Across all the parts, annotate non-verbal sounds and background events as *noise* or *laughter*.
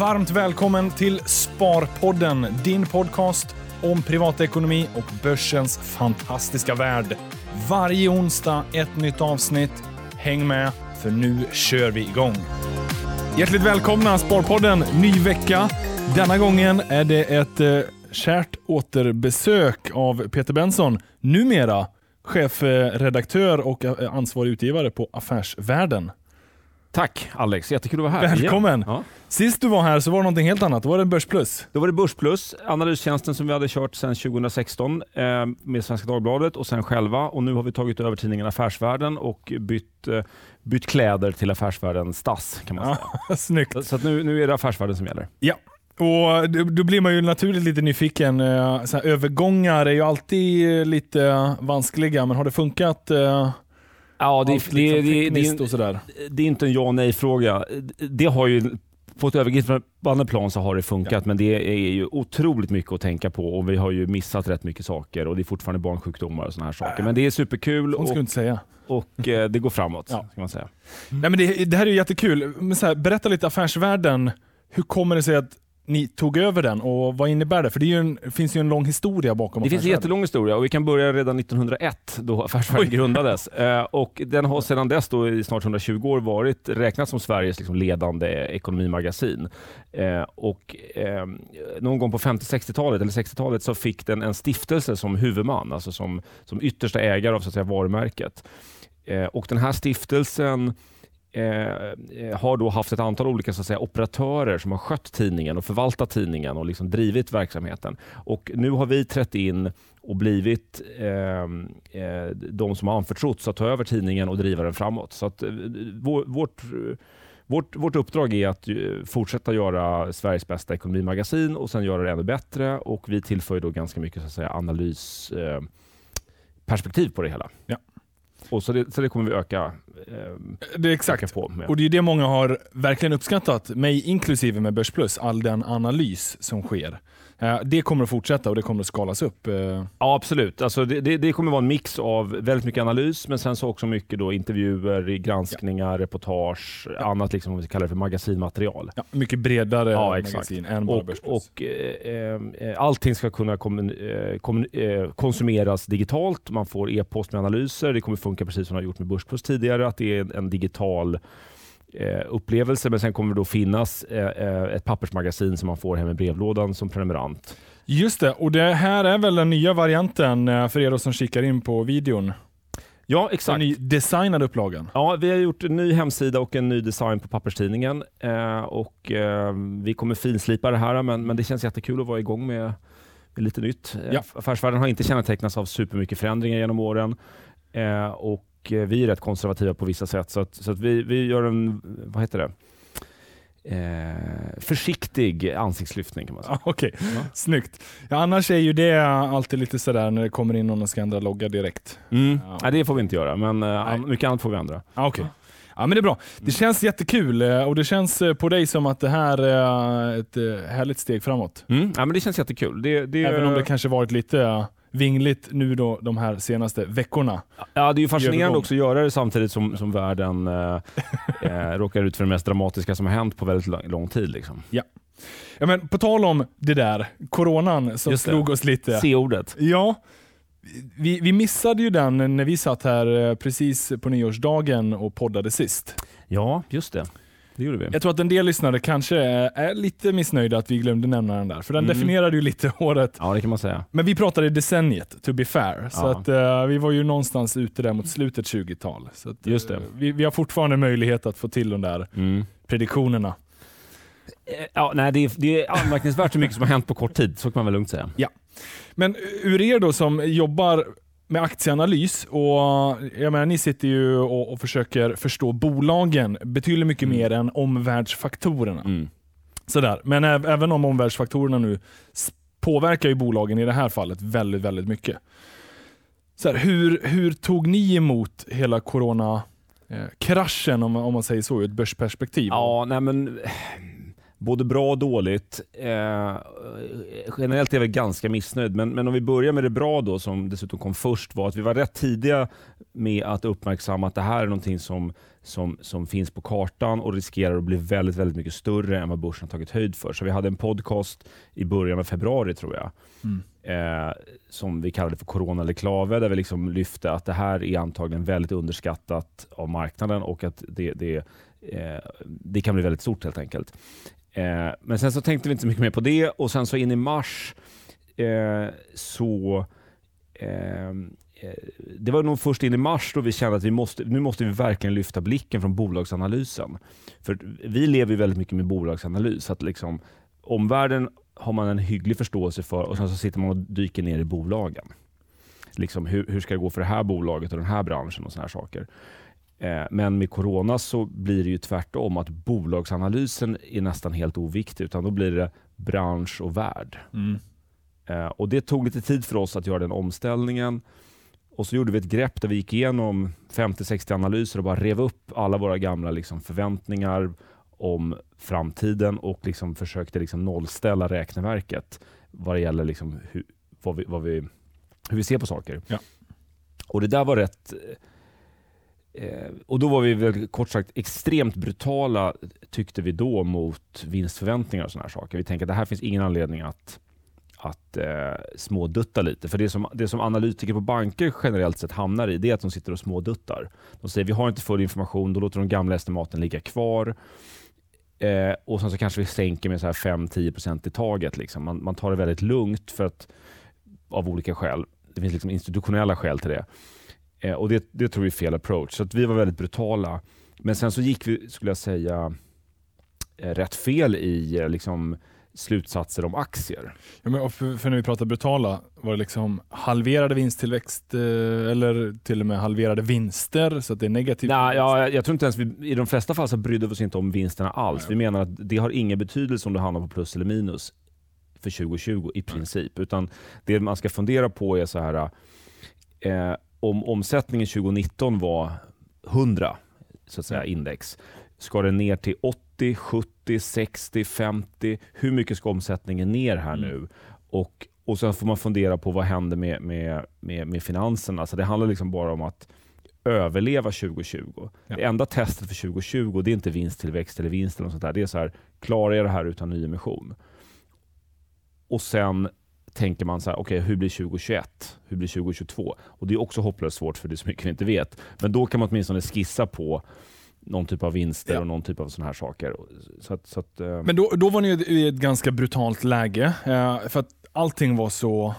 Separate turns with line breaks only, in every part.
Varmt välkommen till Sparpodden, din podcast om privatekonomi och börsens fantastiska värld. Varje onsdag ett nytt avsnitt. Häng med, för nu kör vi igång. Hjärtligt välkomna Sparpodden, ny vecka. Denna gången är det ett eh, kärt återbesök av Peter Benson, numera chefredaktör och eh, ansvarig utgivare på Affärsvärlden.
Tack Alex, jättekul att vara här.
Välkommen!
Ja.
Sist du var här så var det någonting helt annat. Då var det Börsplus.
Då var det Börsplus, analystjänsten som vi hade kört sedan 2016 eh, med Svenska Dagbladet och sen själva. Och nu har vi tagit över tidningen Affärsvärlden och bytt, eh, bytt kläder till Affärsvärlden Stas kan man säga.
Ja, *laughs* snyggt.
Så, nu, nu är det Affärsvärlden som gäller.
Ja, och då, blir man ju naturligt lite nyfiken. Eh, Så övergångar är ju alltid eh, lite vanskliga, men har det funkat?
Ja, det,
allt
det,
liksom
det, det,
och sådär?
det är inte en ja och nej-fråga. Det har ju på ett övergripande plan så har det funkat, men det är ju otroligt mycket att tänka på och vi har ju missat rätt mycket saker och det är fortfarande barnsjukdomar och sådana här saker. Men det är superkul
du
och,
inte säga.
och eh, det går framåt.
Ja.
Man säga.
Nej, men det, det här är ju jättekul. Men så här, berätta lite affärsvärlden. Hur kommer det sig att ni tog över den och vad innebär det? För det, ju en, det finns ju en lång historia bakom
Det finns en jättelång historia och vi kan börja redan 1901 då Affärsvärlden grundades. *laughs* Eh, och den har sedan dess då i snart 120 år varit räknat som Sveriges liksom ledande ekonomimagasin. Eh, och eh, någon gång på 50-60-talet eller 60-talet så fick den en stiftelse som huvudman, alltså som, som yttersta ägare av så att säga, varumärket. Och den här stiftelsen eh, har då haft ett antal olika så att säga, operatörer som har skött tidningen och förvaltat tidningen och liksom drivit verksamheten. Och nu har vi trätt in och blivit eh, eh de som har anförtrotts att ta över tidningen och driva den framåt. Så att, eh, vår, vårt, vårt, vårt uppdrag är att eh, fortsätta göra Sveriges bästa ekonomimagasin och sen göra det ännu bättre och vi tillför då ganska mycket så att säga, eh, på det hela.
Ja.
Och så, det, så det kommer vi öka, eh,
Det är
öka
exakt.
på med.
Och det är det många har verkligen uppskattat, mig inklusive med Börsplus, all den analys som sker. Eh, Det kommer att fortsätta och det kommer att skalas upp. eh,
Ja, absolut. Alltså det, det, det kommer vara en mix av väldigt mycket analys, men sen så också mycket då intervjuer, granskningar, reportage, annat liksom, vad vi kallar för magasinmaterial.
Ja, mycket bredare
Ja,
magasin än bara
Och, och eh, eh, allting ska kunna kommun, kommun, konsumeras digitalt. Man får e-post med analyser. Det kommer funka precis som det har gjort med Börsplus tidigare, att det är en digital eh, upplevelse. Men sen kommer det då finnas eh, eh, ett pappersmagasin som man får hem i brevlådan som prenumerant.
Just det, och det här är väl den nya varianten eh, för er som kikar in på videon.
Ja,
Den
exakt.
ny designade upplagan.
Ja, vi har gjort en ny hemsida och en ny design på papperstidningen. Eh, och, eh, vi kommer finslipa det här, men, men det känns jättekul att vara igång med, med lite nytt. Eh,
Ja.
Affärsvärlden har inte kännetecknats av supermycket förändringar genom åren. Eh, och vi är rätt konservativa på vissa sätt, så, att, så att vi, vi gör en, vad heter det? Eh, försiktig ansiktslyftning kan man säga.
Okej,
Ja.
snyggt. Ja, annars är ju det alltid lite sådär när det kommer in någon och ska ändra logga direkt.
Mm.
Ja.
Nej, det får vi inte göra, men eh,
Nej.
mycket annat får vi ändra.
Ja, okej. Ja, men det är bra. Det känns jättekul eh, och det känns eh, på dig som att det här är ett eh, härligt steg framåt.
Mm. Ja, men det känns jättekul. Det, det,
Även om det kanske varit lite eh, vingligt nu då de här senaste veckorna.
Ja, det är ju fascinerande också att göra det samtidigt som, som världen eh, *laughs* eh, råkar ut för det mest dramatiska som har hänt på väldigt lång, tid. Liksom.
Ja, men på tal om det där, coronan som
Just det.
slog oss lite.
C-ordet.
Ja, vi, vi missade ju den när vi satt här eh, precis på nyårsdagen och poddade sist.
Ja, just det. Det gjorde vi.
Jag tror att en del lyssnare kanske är, lite missnöjda att vi glömde nämna den där, för den
Mm.
definierade ju lite *laughs* året.
Ja, det kan man säga.
Men vi pratade decenniet, to be fair. Så
Ja.
att, eh, vi var ju någonstans ute där mot slutet 20-tal. Så att,
Just
eh,
det.
vi, vi har fortfarande möjlighet att få till de där
Mm.
prediktionerna.
Eh, Ja, nej, det, är, det är anmärkningsvärt hur mycket som har hänt på kort tid, så kan man väl lugnt säga.
Men ur er då som jobbar med aktieanalys och jag menar, ni sitter ju och, och försöker förstå bolagen betydligt mycket
Mm.
mer än omvärldsfaktorerna.
Mm.
Sådär. Men äv, även om omvärldsfaktorerna nu påverkar ju bolagen i det här fallet väldigt, väldigt mycket. Så här, hur, hur tog ni emot hela corona eh, kraschen om, man- om man säger så ur ett börsperspektiv?
Ja, nej men både bra och dåligt. Eh, generellt är jag väl ganska missnöjd, men, men om vi börjar med det bra då, som dessutom kom först, var att vi var rätt tidiga med att uppmärksamma att det här är någonting som, som, som finns på kartan och riskerar att bli väldigt, väldigt mycket större än vad börsen har tagit höjd för. Så vi hade en podcast i början av februari, tror jag, mm. eh, som vi kallade för Corona eller klave, där vi liksom lyfte att det här är antagligen väldigt underskattat av marknaden och att det, det, eh, det kan bli väldigt stort helt enkelt. Eh, men sen så tänkte vi inte så mycket mer på det och sen så in i mars eh, så eh, eh, det var nog först in i mars då vi kände att vi måste, nu måste vi verkligen lyfta blicken från bolagsanalysen. För vi lever ju väldigt mycket med bolagsanalys. Att liksom, omvärlden har man en hygglig förståelse för och sen så sitter man och dyker ner i bolagen. Liksom, hur, hur ska det gå för det här bolaget och den här branschen och såna här saker. Eh, men med corona så blir det ju tvärtom, att bolagsanalysen är nästan helt oviktig, utan då blir det bransch och värld. Mm. Eh, och Det tog lite tid för oss att göra den omställningen. Och så gjorde vi ett grepp där vi gick igenom 50-60 analyser och bara rev upp alla våra gamla liksom, förväntningar om framtiden och liksom försökte liksom nollställa räkneverket vad det gäller liksom hur, vad vi, vad vi, hur vi ser på saker. Ja. Och Det där var rätt Eh, och då var vi väl kort sagt extremt brutala, tyckte vi då, mot vinstförväntningar och sådana här saker. Vi tänkte att det här finns ingen anledning att, att eh, smådutta lite. För det som, det som analytiker på banker generellt sett hamnar i, det är att de sitter och småduttar. De säger vi har inte full information, då låter de gamla estimaten ligga kvar. Eh, och sen så kanske vi sänker med 5-10% i taget. Liksom. Man, man tar det väldigt lugnt för att, av olika skäl. Det finns liksom institutionella skäl till det. Eh, och det, det tror vi är fel approach. Så vi var väldigt brutala. Men sen så gick vi, skulle jag säga, eh, rätt fel i eh, liksom, slutsatser om aktier.
Ja, men för, för, när vi pratar brutala, var det liksom halverade vinsttillväxt eh, eller till och med halverade vinster så att det är negativt?
Nej, ja, jag tror inte ens vi, i de flesta fall så brydde vi oss inte om vinsterna alls. Nej. Vi menar att det har ingen betydelse om du hamnar på plus eller minus för 2020 i princip. Nej. Utan det man ska fundera på är så här, eh, om omsättningen 2019 var 100 så att säga, mm. index, ska den ner till 80, 70, 60, 50? Hur mycket ska omsättningen ner här mm. nu? Och, och sen får man fundera på vad händer med, med, med, med finanserna. Så det handlar liksom bara om att överleva 2020. Ja. Det enda testet för 2020 det är inte vinsttillväxt eller vinst. Eller något sånt där. Det är så här, klarar jag det här utan nyemission? Och sen tänker man så här, okay, hur blir 2021? Hur blir 2022? Och Det är också hopplöst svårt för det är så mycket vi inte vet. Men då kan man åtminstone skissa på någon typ av vinster ja. och någon typ av sådana här saker. Så att, så att, uh...
Men då, då var ni i ett ganska brutalt läge. Uh, för att allting var så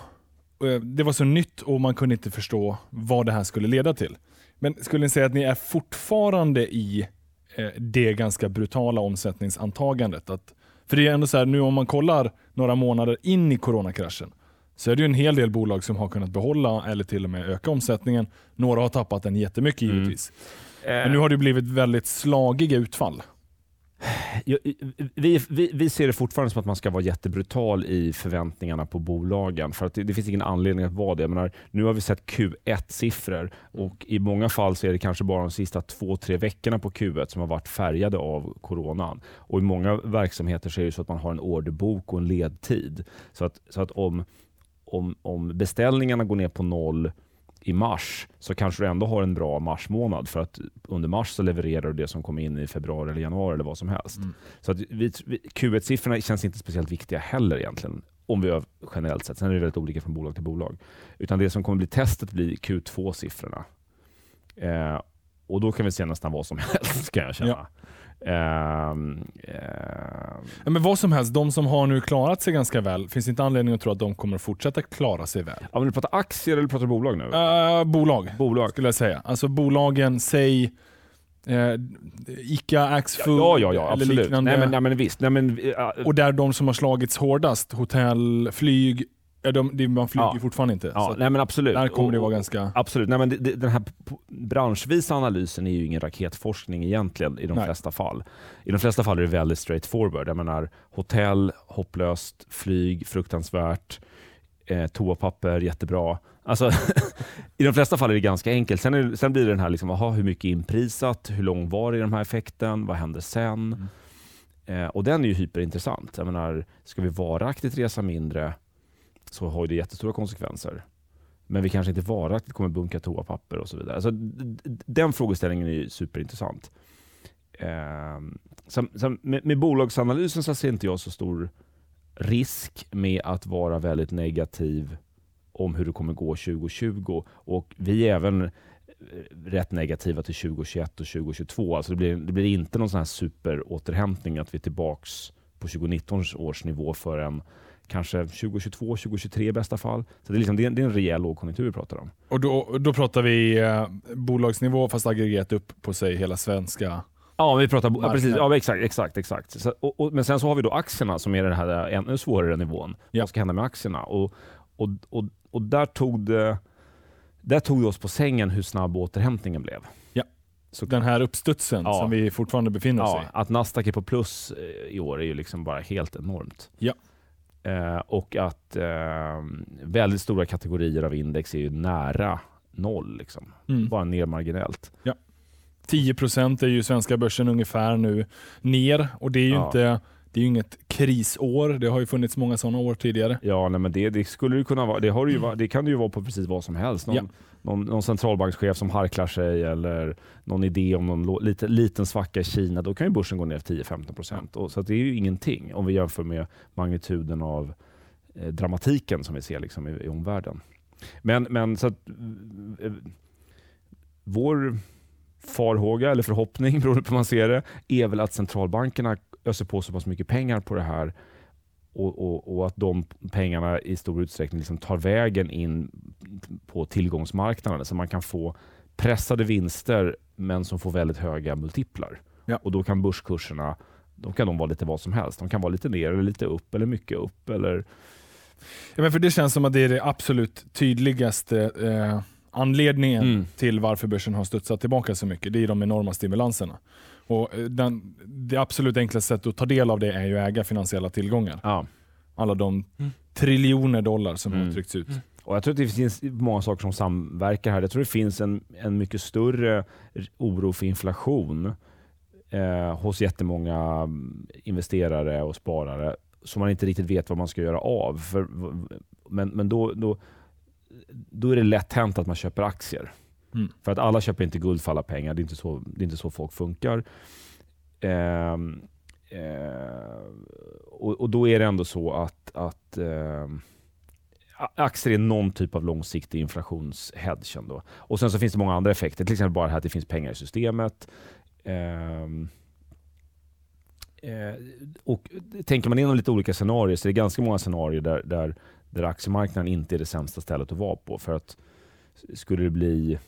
uh, det var så nytt och man kunde inte förstå vad det här skulle leda till. Men skulle ni säga att ni är fortfarande i det ganska brutala omsättningsantagandet? Att för det är ändå så här, nu om man kollar några månader in i coronakraschen, så är det ju en hel del bolag som har kunnat behålla eller till och med öka omsättningen. Några har tappat den jättemycket mm. givetvis. Mm. Men nu har det blivit väldigt slagiga utfall
vi, vi, vi, ser det fortfarande som att man ska vara jättebrutal i förväntningarna på bolagen. För att det, det finns ingen anledning att vara det. Menar, nu har vi sett Q1-siffror och i många fall så är det kanske bara de sista två, tre veckorna på Q1 som har varit färgade av coronan. Och I många verksamheter så är det så att man har en orderbok och en ledtid. Så att, så att om, om, om beställningarna går ner på noll i mars så kanske du ändå har en bra marsmånad för att under mars så levererar du det som kom in i februari eller januari eller vad som helst. Mm. Så att vi, Q1-siffrorna känns inte speciellt viktiga heller egentligen om vi har generellt sett. Sen är det väldigt olika från bolag till bolag. Utan det som kommer bli testet blir Q2-siffrorna. Eh, och då kan vi se nästan vad som *laughs* helst kan jag känna. Ja. Uh,
uh, men vad som helst, de som har nu klarat sig ganska väl, finns det inte anledning att tro att de kommer att fortsätta klara sig väl?
Ja, men du pratar aktier eller pratar bolag nu?
Uh, bolag, bolag, skulle jag säga. Alltså bolagen, säg Eh, Ica, Axfood
ja, ja, ja, eller liknande. Nej, men, nej, men visst. Nej, men,
uh, och där de som har slagits hårdast, hotell, flyg, Ja, de, de, man flyger ja. fortfarande inte.
Ja, nej, men absolut.
Där kommer det vara ganska...
Absolut. Nej, men det, det, den här branschvisa analysen är ju ingen raketforskning egentligen i de nej. flesta fall. I de flesta fall är det väldigt straightforward. Jag menar, hotell, hopplöst, flyg, fruktansvärt, eh, toapapper, jättebra. Alltså, *laughs* I de flesta fall är det ganska enkelt. Sen, är, sen blir det den här, liksom, aha, hur mycket inprisat? Hur lång var den här effekten? Vad händer sen? Mm. Eh, och den är ju hyperintressant. Jag menar, ska vi varaktigt resa mindre så har det jättestora konsekvenser. Men vi kanske inte varaktigt kommer bunka toapapper och så vidare. Alltså, den frågeställningen är ju superintressant. Eh, sen, sen med, med bolagsanalysen så ser inte jag så stor risk med att vara väldigt negativ om hur det kommer gå 2020. Och vi är även eh, rätt negativa till 2021 och 2022. Alltså det, blir, det blir inte någon sån här superåterhämtning att vi är tillbaks på 2019 års nivå förrän kanske 2022, 2023 i bästa fall. Så det är, liksom, det är, det är en rejäl lågkonjunktur vi pratar om.
Och då, då pratar vi eh, bolagsnivå fast aggregerat upp på sig hela svenska
Ja, vi pratar, ja, precis, ja, exakt. exakt, exakt. Så, och, och, men sen så har vi då aktierna som är den här ännu svårare nivån. Ja. Vad ska hända med aktierna? Och, och, och, och där, tog det, där tog det oss på sängen hur snabb återhämtningen blev.
Ja. Så, den här uppstudsen ja. som vi fortfarande befinner oss
ja, i. Att Nasdaq är på plus eh, i år är ju liksom bara helt enormt.
Ja.
Eh, och att eh, väldigt stora kategorier av index är ju nära noll. Liksom. Mm. Bara ner marginellt.
Ja. 10 procent är ju svenska börsen ungefär nu ner och det är ju ja. inte det är ju inget krisår. Det har ju funnits många sådana år tidigare.
Ja, nej, men det, det skulle det kunna vara. Det, ju, mm. det kan det ju vara på precis vad som helst. Någon, ja någon, någon centralbankschef som harklar sig eller någon idé om någon liten, liten svacka i Kina. Då kan ju börsen gå ner 10-15 procent. Så det är ju ingenting om vi jämför med magnituden av eh, dramatiken som vi ser liksom i, i omvärlden. Men, men så att, eh, eh vår farhåga eller förhoppning, *laughs* beroende på hur man ser det, är väl att centralbankerna öser på så pass mycket pengar på det här och, och, och att de pengarna i stor utsträckning liksom tar vägen in på tillgångsmarknaden så man kan få pressade vinster men som får väldigt höga multiplar. Ja. Och då kan börskurserna då kan de vara lite vad som helst. De kan vara lite ner eller lite upp eller mycket upp. Eller...
Ja, men för det känns som att det är det absolut tydligaste eh, anledningen mm. till varför börsen har studsat tillbaka så mycket. Det är de enorma stimulanserna. Och eh, den, det absolut enklaste sättet att ta del av det är ju att äga finansiella tillgångar. Ja. Alla de mm. triljoner dollar som mm. har tryckts ut. Mm.
Och Jag tror att det finns många saker som samverkar här. Jag tror det finns en, en mycket större oro för inflation eh, hos jättemånga mm, investerare och sparare som man inte riktigt vet vad man ska göra av. För, men men då, då, då är det lätt hänt att man köper aktier. Mm. För att alla köper inte guld för alla pengar. Det är inte så, det är inte så folk funkar. Eh, eh, och, och, Då är det ändå så att, att eh, aktier är någon typ av långsiktig inflationshedge. Ändå. Och Sen så finns det många andra effekter. Till exempel bara här att det finns pengar i systemet. Ehm, eh, och Tänker man igenom lite olika scenarier så är det ganska många scenarier där, där, där aktiemarknaden inte är det sämsta stället att vara på. För att skulle det bli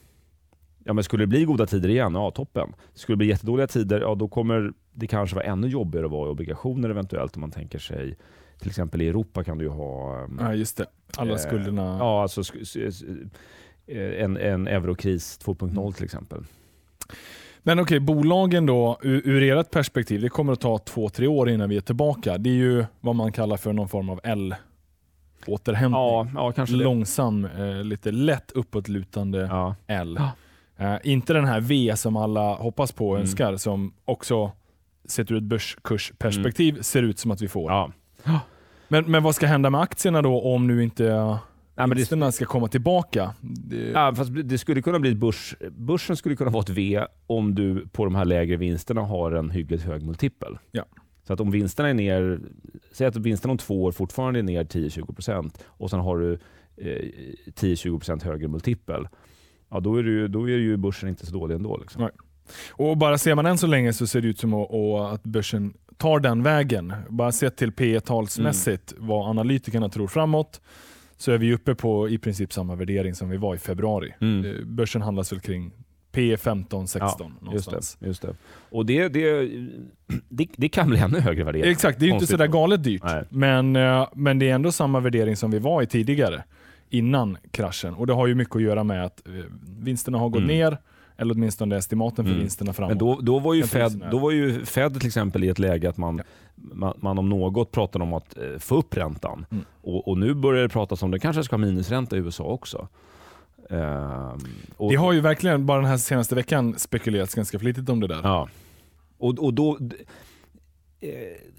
Ja, men skulle det bli goda tider igen, ja toppen. Skulle det bli jättedåliga tider, ja då kommer det kanske vara ännu jobbigare att vara i obligationer eventuellt om man tänker sig till exempel i Europa kan du ju ha...
Ehm, ja, just det. Alla eh, skulderna.
Ja, alltså eh, en, en eurokris 2.0 mm. till exempel.
Men okej, okay, bolagen då, ur, ur ert perspektiv, det kommer att ta två, tre år innan vi är tillbaka. Det är ju vad man kallar för någon form av L återhämtning.
Ja, ja, kanske
Långsam, eh, lite lätt uppåtlutande ja. L. Ja. Uh, inte den här V som alla hoppas på och mm. önskar, som också sett ur ett börskursperspektiv mm. ser ut som att vi får. Ja. Men, men vad ska hända med aktierna då om nu inte Nej, men vinsterna ska komma tillbaka?
Det... Ja, fast det skulle kunna bli börs, börsen skulle kunna vara ett V om du på de här lägre vinsterna har en hyggligt hög multipel. Ja. Så att om vinsterna är ner, säg att vinsterna om två år fortfarande är ner 10-20% och sen har du eh, 10-20% högre multipel ja, då, är ju, då är ju börsen inte så dålig ändå. Liksom.
Och bara ser man än så länge så ser det ut som att, börsen tar den vägen. Bara sett till P talsmässigt mm. vad analytikerna tror framåt så är vi uppe på i princip samma värdering som vi var i februari. Mm. Eh, börsen handlas väl kring P 15, 16 ja,
Just det, just det. Och det, det, det, det, kan bli ännu högre värdering.
Exakt, det är ju inte sådär galet dyrt. Men, eh, men det är ändå samma värdering som vi var i tidigare innan kraschen. Och Det har ju mycket att göra med att eh, vinsterna har gått mm. ner, eller åtminstone estimaten för mm. vinsterna framåt.
Men då, då, var ju Fed, då var ju Fed till exempel i ett läge att man, ja. man, man, om något pratade om att eh, få upp räntan. Mm. Och, och, nu börjar det pratas om att det kanske ska ha minusränta i USA också.
Uh, och, det har ju verkligen bara den här senaste veckan spekulerats ganska flitigt om det där.
Ja. Och, och då,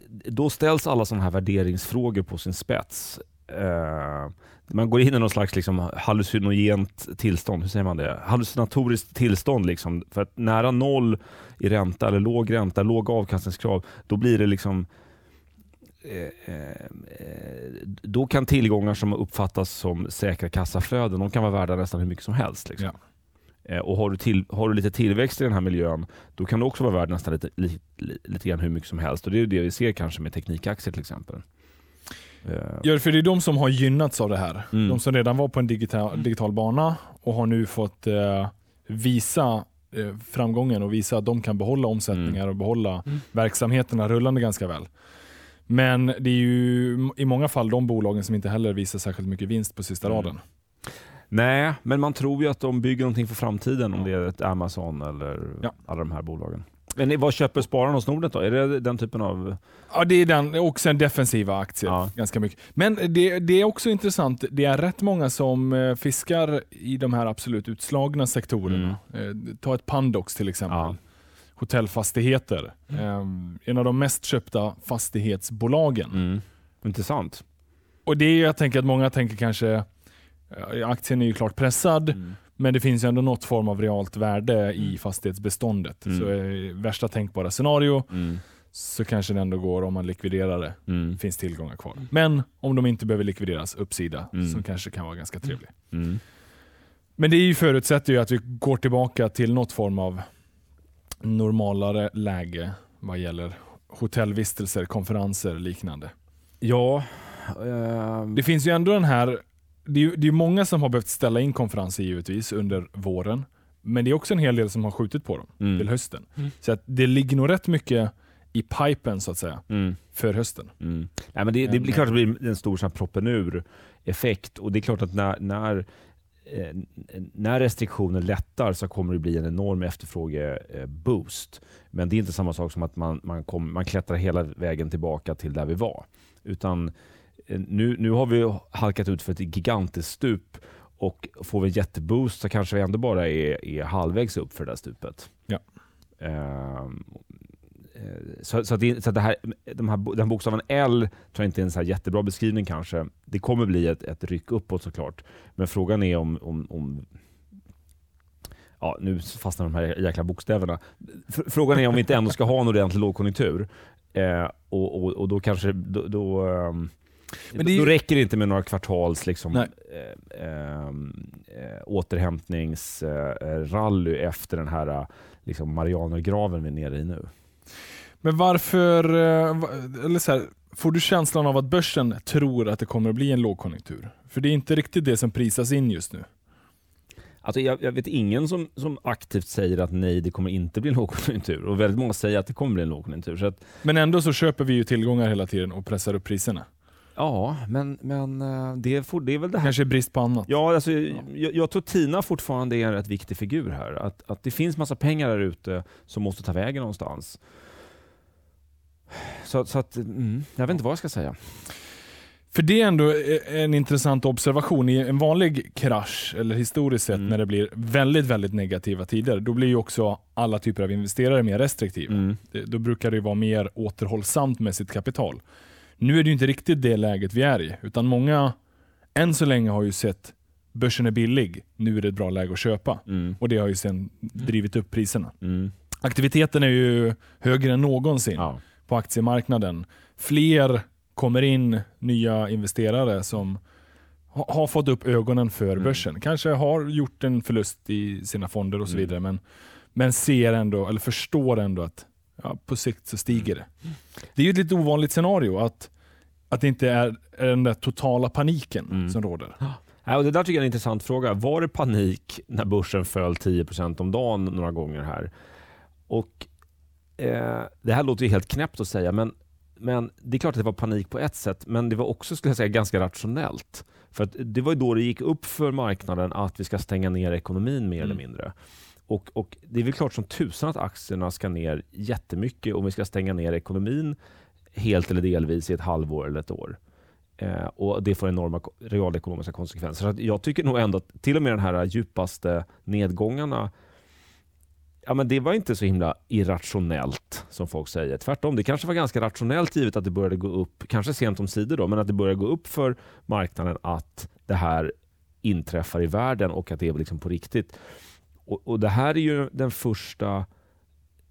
då ställs alla sådana här värderingsfrågor på sin spets. Eh, man går in i någon slags liksom hallucinogent tillstånd, hur säger man det? Hallucinatoriskt tillstånd. Liksom. För att nära noll i ränta, eller låg ränta, låg avkastningskrav, då blir det liksom eh, eh, då kan tillgångar som uppfattas som säkra kassaflöden, de kan vara värda nästan hur mycket som helst. Liksom. Ja. Och har du, till, har du lite tillväxt i den här miljön, då kan du också vara värd nästan lite, lite, lite grann hur mycket som helst. Och Det är det vi ser kanske med teknikaktier till exempel.
Ja, för det är de som har gynnats av det här. Mm. De som redan var på en digital, digital bana och har nu fått eh, visa eh, framgången och visa att de kan behålla omsättningar mm. och behålla mm. verksamheterna rullande ganska väl. Men det är ju i många fall de bolagen som inte heller visar särskilt mycket vinst på sista mm. raden.
Nej, men man tror ju att de bygger någonting för framtiden om det är ett Amazon eller ja. alla de här bolagen. Men vad köper spararna hos Nordnet då? Är det den typen av...
Ja, det är den. Och sen defensiva aktier. Ja. Ganska mycket. Men det, det, är också intressant. Det är rätt många som eh, fiskar i de här absolut utslagna sektorerna. Mm. Eh, ta ett Pandox till exempel. Ja. Hotellfastigheter. Mm. En av de mest köpta fastighetsbolagen.
Mm. Intressant.
Och det är, jag tänker att många tänker kanske, aktien är ju klart pressad. Mm. Men det finns ju ändå något form av realt värde i mm. fastighetsbeståndet. Mm. Så i värsta tänkbara scenario mm. så kanske det ändå går om man likviderar det. Mm. finns tillgångar kvar. Men om de inte behöver likvideras, uppsida, mm. som kanske kan vara ganska trevlig. Mm. Men det är ju förutsätter ju att vi går tillbaka till något form av normalare läge vad gäller hotellvistelser, konferenser och liknande.
Ja.
Uh... Det finns ju ändå den här det är, det är många som har behövt ställa in konferenser givetvis under våren. Men det är också en hel del som har skjutit på dem mm. till hösten. Mm. Så att det ligger nog rätt mycket i pipen så att säga mm. för hösten.
Mm. Ja, men det, det blir klart att det blir en stor proppen ur effekt och det är klart att när, när, eh, när restriktioner lättar så kommer det bli en enorm efterfrågeboost. Men det är inte samma sak som att man, man, kom, man klättrar hela vägen tillbaka till där vi var. Utan nu, nu har vi halkat ut för ett gigantiskt stup och får vi en jätteboost så kanske vi ändå bara är, är halvvägs upp för det där stupet.
Ja.
Um, så, så, det, så det här, de här, den bokstaven L tror jag inte är en så jättebra beskrivning kanske. Det kommer bli ett, ett ryck uppåt såklart. Men frågan är om, om, om Ja, nu fastnar de här jäkla bokstäverna. Frågan är om vi inte ändå ska ha en ordentlig lågkonjunktur. Eh, och, och, och, då kanske då, då um, men det Då räcker det inte med några kvartals liksom, eh, ehm, eh, återhämtningsrally eh, efter den här eh, liksom, Marianergraven vi är nere i nu.
Men varför, eh, eller så här, får du känslan av att börsen tror att det kommer att bli en lågkonjunktur? För det är inte riktigt det som prisas in just nu.
Alltså jag, jag, vet ingen som, som aktivt säger att nej, det kommer inte bli en *laughs* lågkonjunktur. Och väldigt många säger att det kommer bli en lågkonjunktur. Så att...
Men ändå så köper vi ju tillgångar hela tiden och pressar upp priserna.
Ja, men, men eh, det, är, det är väl det här.
Kanske brist på annat.
Ja, alltså, ja. Jag, jag tror Tina fortfarande är en rätt viktig figur här. Att, att det finns massa pengar där ute som måste ta vägen någonstans. Så, så att, mm, jag vet inte vad jag ska säga.
För det är ändå en intressant observation. I en vanlig krasch, eller historiskt sett, mm. när det blir väldigt, väldigt negativa tider, då blir ju också alla typer av investerare mer restriktiva. Mm. då brukar det vara mer återhållsamt med sitt kapital. Nu är det inte riktigt det läget vi är i, utan många än så länge har ju sett börsen är billig, nu är det ett bra läge att köpa. Mm. Och det har ju sen drivit upp priserna. Mm. Aktiviteten är ju högre än någonsin ja. på aktiemarknaden. Fler kommer in, nya investerare som ha, har fått upp ögonen för mm. börsen. Kanske har gjort en förlust i sina fonder och så mm. vidare, men, men ser ändå, eller förstår ändå att ja, på sikt så stiger det. Det är ju ett lite ovanligt scenario att, att det inte är, den där totala paniken mm. som råder.
Ja, och det där tycker jag är en intressant fråga. Var det panik när börsen föll 10% om dagen några gånger här? Och eh, Det här låter ju helt knäppt att säga, men, men det är klart att det var panik på ett sätt, men det var också skulle jag säga, ganska rationellt. För det var ju då det gick upp för marknaden att vi ska stänga ner ekonomin mer mm. eller mindre. Och, och, Det är väl klart som tusan att aktierna ska ner jättemycket om vi ska stänga ner ekonomin helt eller delvis i ett halvår eller ett år. Eh, och Det får enorma realekonomiska konsekvenser. Så jag tycker nog ändå att till och med de här djupaste nedgångarna Ja, men det var inte så himla irrationellt som folk säger. Tvärtom, det kanske var ganska rationellt givet att det började gå upp, kanske sent om sidor då, men att det började gå upp för marknaden att det här inträffar i världen och att det är liksom på riktigt. Och, och Det här är ju den första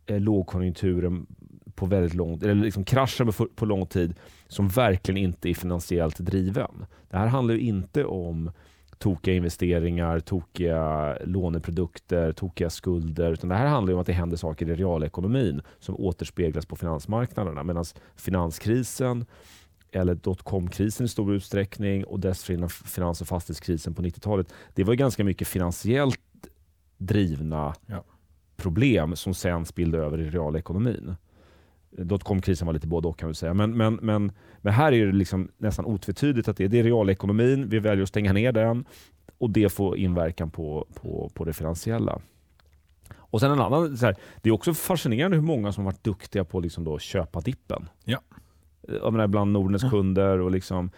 eh, lågkonjunkturen på väldigt lång eller liksom kraschen på, på lång tid som verkligen inte är finansiellt driven. Det här handlar ju inte om tokiga investeringar, tokiga låneprodukter, tokiga skulder. Utan det här handlar om att det händer saker i realekonomin som återspeglas på finansmarknaderna. Medan finanskrisen eller dotcom-krisen i stor utsträckning och dessförinnan finans och fastighetskrisen på 90-talet. Det var ganska mycket finansiellt drivna ja. problem som sen spillde över i realekonomin. Dotcom-krisen var lite både och kan vi säga. Men, men, men, men här är det liksom nästan otvetydigt att det, det är realekonomin, vi väljer att stänga ner den och det får inverkan på, på, på det finansiella. Och sen en annan, här, det är också fascinerande hur många som varit duktiga på att liksom köpa dippen.
Ja.
Jag menar, bland Nordnets kunder och liksom,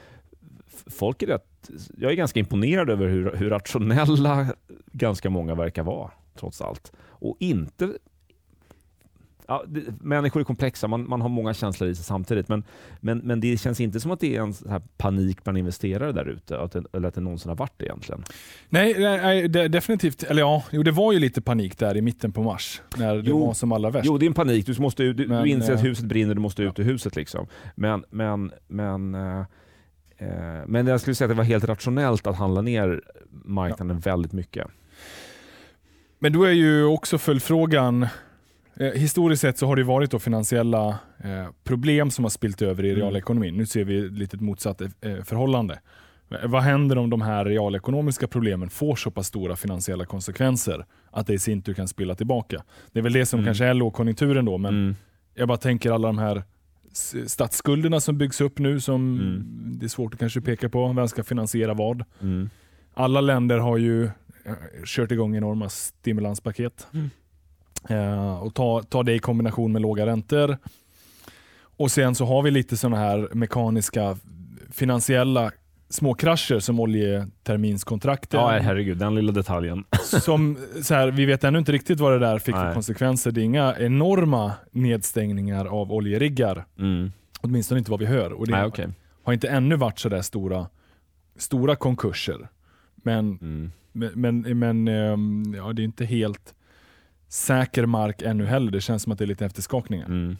folk är rätt, jag är ganska imponerad över hur, hur rationella ganska många verkar vara trots allt. Och inte Ja, det, människor är komplexa, man, man har många känslor i sig samtidigt. Men, men, men det känns inte som att det är en så här panik bland investerare där ute, eller att det någonsin har varit det egentligen.
Nej, nej det, definitivt. Eller ja, jo, det var ju lite panik där i mitten på mars, när det jo, var som allra värst.
Jo, det är en panik. Du, måste, du, men, du inser att huset brinner, du måste ut ur huset. Liksom. Men, men, men, eh, eh, men jag skulle säga att det var helt rationellt att handla ner marknaden ja. väldigt mycket.
Men då är ju också följdfrågan, Eh, historiskt sett så har det varit då finansiella eh, problem som har spilt över i mm. realekonomin. Nu ser vi lite motsatt eh, förhållande. Vad händer om de här realekonomiska problemen får så pass stora finansiella konsekvenser att det i sin tur kan spilla tillbaka? Det är väl det som mm. kanske är lågkonjunkturen då, men mm. jag bara tänker alla de här statsskulderna som byggs upp nu som mm. det är svårt att kanske peka på. Vem ska finansiera vad? Mm. Alla länder har ju kört igång enorma stimulanspaket. Eh, och ta, ta det i kombination med låga räntor. Och sen så har vi lite sådana här mekaniska finansiella småkrascher som oljeterminskontrakten.
Ja, herregud, den lilla detaljen. *laughs*
som, så här, vi vet ännu inte riktigt vad det där fick Nej. för konsekvenser. Det är inga enorma nedstängningar av oljeriggar. Mm. Åtminstone inte vad vi hör. Och det Nej, okay. har inte ännu varit sådär stora, stora konkurser. Men, mm. men, men, men ehm, ja, det är inte helt säker mark ännu heller. Det känns som att det är lite efterskakningar. Mm.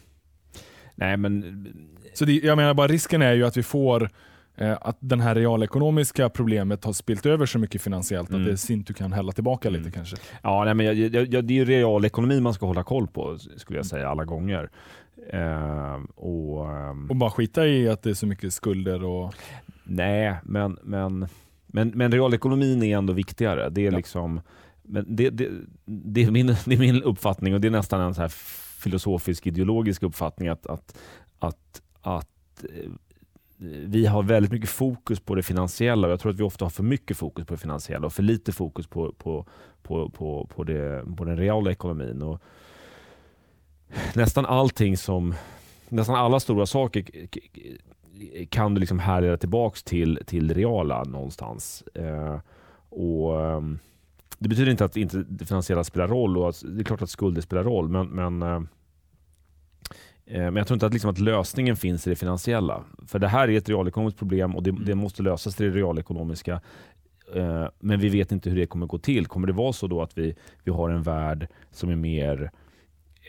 Nej, men...
Så det, jag menar bara risken är ju att vi får eh, att den här realekonomiska problemet har spilt över så mycket finansiellt mm. att det sin tur kan hälla tillbaka mm. lite kanske.
Ja, nej, men jag, jag, jag, det är ju realekonomi man ska hålla koll på skulle jag säga alla gånger. Eh, och, um...
och bara skita i att det är så mycket skulder och...
Nej, men, men, men, men realekonomin är ändå viktigare. Det är ja. liksom men det, det, det, är min, det är min uppfattning och det är nästan en så här filosofisk ideologisk uppfattning att, att, att, att eh, vi har väldigt mycket fokus på det finansiella jag tror att vi ofta har för mycket fokus på det finansiella och för lite fokus på, på, på, på, på, det, på den reala ekonomin. Och nästan allting som, nästan alla stora saker kan du liksom härleda tillbaks till, till det reala någonstans. Eh, och ehm, det betyder inte att inte det finansiella spelar roll och att, det är klart att skulder spelar roll men, men, eh, eh, men jag tror inte att, liksom att lösningen finns i det finansiella. För det här är ett realekonomiskt problem och det, det måste lösas till det realekonomiska. Eh, men vi vet inte hur det kommer gå till. Kommer det vara så då att vi, vi har en värld som är mer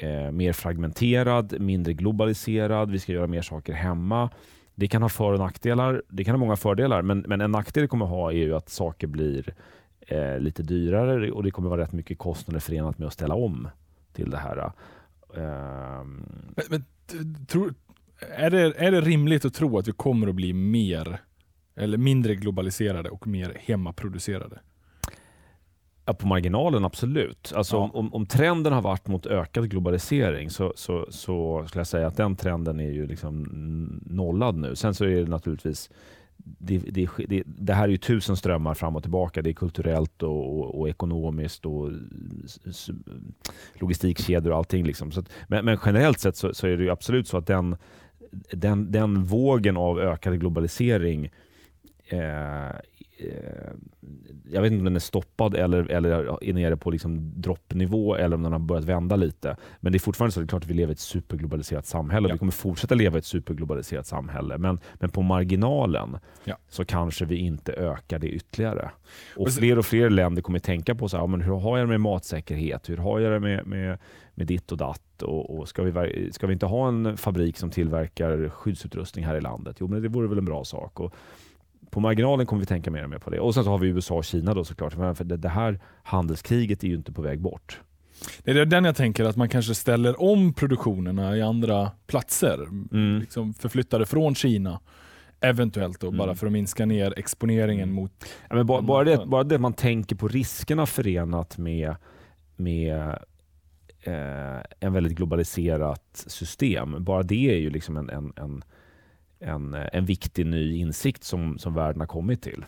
eh, mer fragmenterad, mindre globaliserad, vi ska göra mer saker hemma. Det kan ha för och nackdelar. Det kan ha många fördelar, men, men en nackdel det kommer ha är ju att saker blir eh, lite dyrare och det kommer vara rätt mycket kostnader förenat med att ställa om till det här.
Eh, men, men tror, är, det, är det rimligt att tro att vi kommer att bli mer eller mindre globaliserade och mer hemmaproducerade?
Ja, på marginalen absolut. Alltså, ja. om, om, trenden har varit mot ökad globalisering så, så, så skulle jag säga att den trenden är ju liksom nollad nu. Sen så är det naturligtvis det, det, det, det, här är ju tusen strömmar fram och tillbaka. Det är kulturellt och, och, och ekonomiskt och logistikkedjor och allting. Liksom. Så att, men, men, generellt sett så, så, är det absolut så att den, den, den vågen av ökad globalisering eh, jag vet inte om den är stoppad eller, eller är nere på liksom droppnivå eller om den har börjat vända lite. Men det är fortfarande så det är klart att vi lever i ett superglobaliserat samhälle. Ja. Vi kommer fortsätta leva i ett superglobaliserat samhälle. Men, men på marginalen ja. så kanske vi inte ökar det ytterligare. Och fler och fler länder kommer tänka på så här, men hur har jag det med matsäkerhet? Hur har jag det med, med, med ditt och datt? Och, och ska, vi, ska vi inte ha en fabrik som tillverkar skyddsutrustning här i landet? Jo, men det vore väl en bra sak. Och, på marginalen kommer vi tänka mer och mer på det. Och sen så har vi USA och Kina då såklart. För det, här handelskriget är ju inte på väg bort.
Det är den jag tänker, att man kanske ställer om produktionerna i andra platser. Mm. Liksom förflyttade från Kina. Eventuellt då, mm. bara för att minska ner exponeringen mot...
Ja, bara, bara, det, bara det man tänker på riskerna förenat med, med eh, en väldigt globaliserat system. Bara det är ju liksom en, en, en en, en viktig ny insikt som, som världen har kommit till.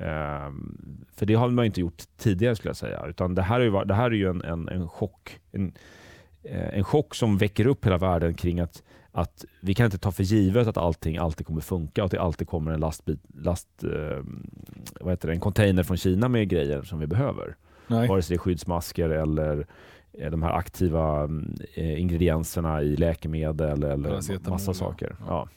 Um, för det har man inte gjort tidigare skulle jag säga. Utan det här är ju, det här är ju en, en, en chock. En, eh, en chock som väcker upp hela världen kring att, att vi kan inte ta för givet att allting alltid kommer funka och att det alltid kommer en lastbil, last, uh, vad heter det, en container från Kina med grejer som vi behöver. Nej. Vare sig det är skyddsmasker eller eh, de här aktiva uh, ingredienserna i läkemedel eller massa saker. Ja. ja.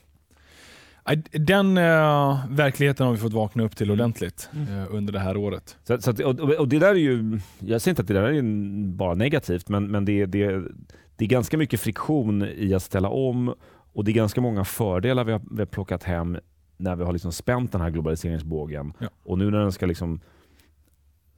Den äh, verkligheten har vi fått vakna upp till mm. ordentligt mm. äh, under det här året.
Så, så att, och, och, det där är ju, jag säger inte att det där är bara negativt, men, men det, det, det är ganska mycket friktion i att ställa om och det är ganska många fördelar vi har, vi har plockat hem när vi har liksom spänt den här globaliseringsbågen. Ja. Och nu när den ska liksom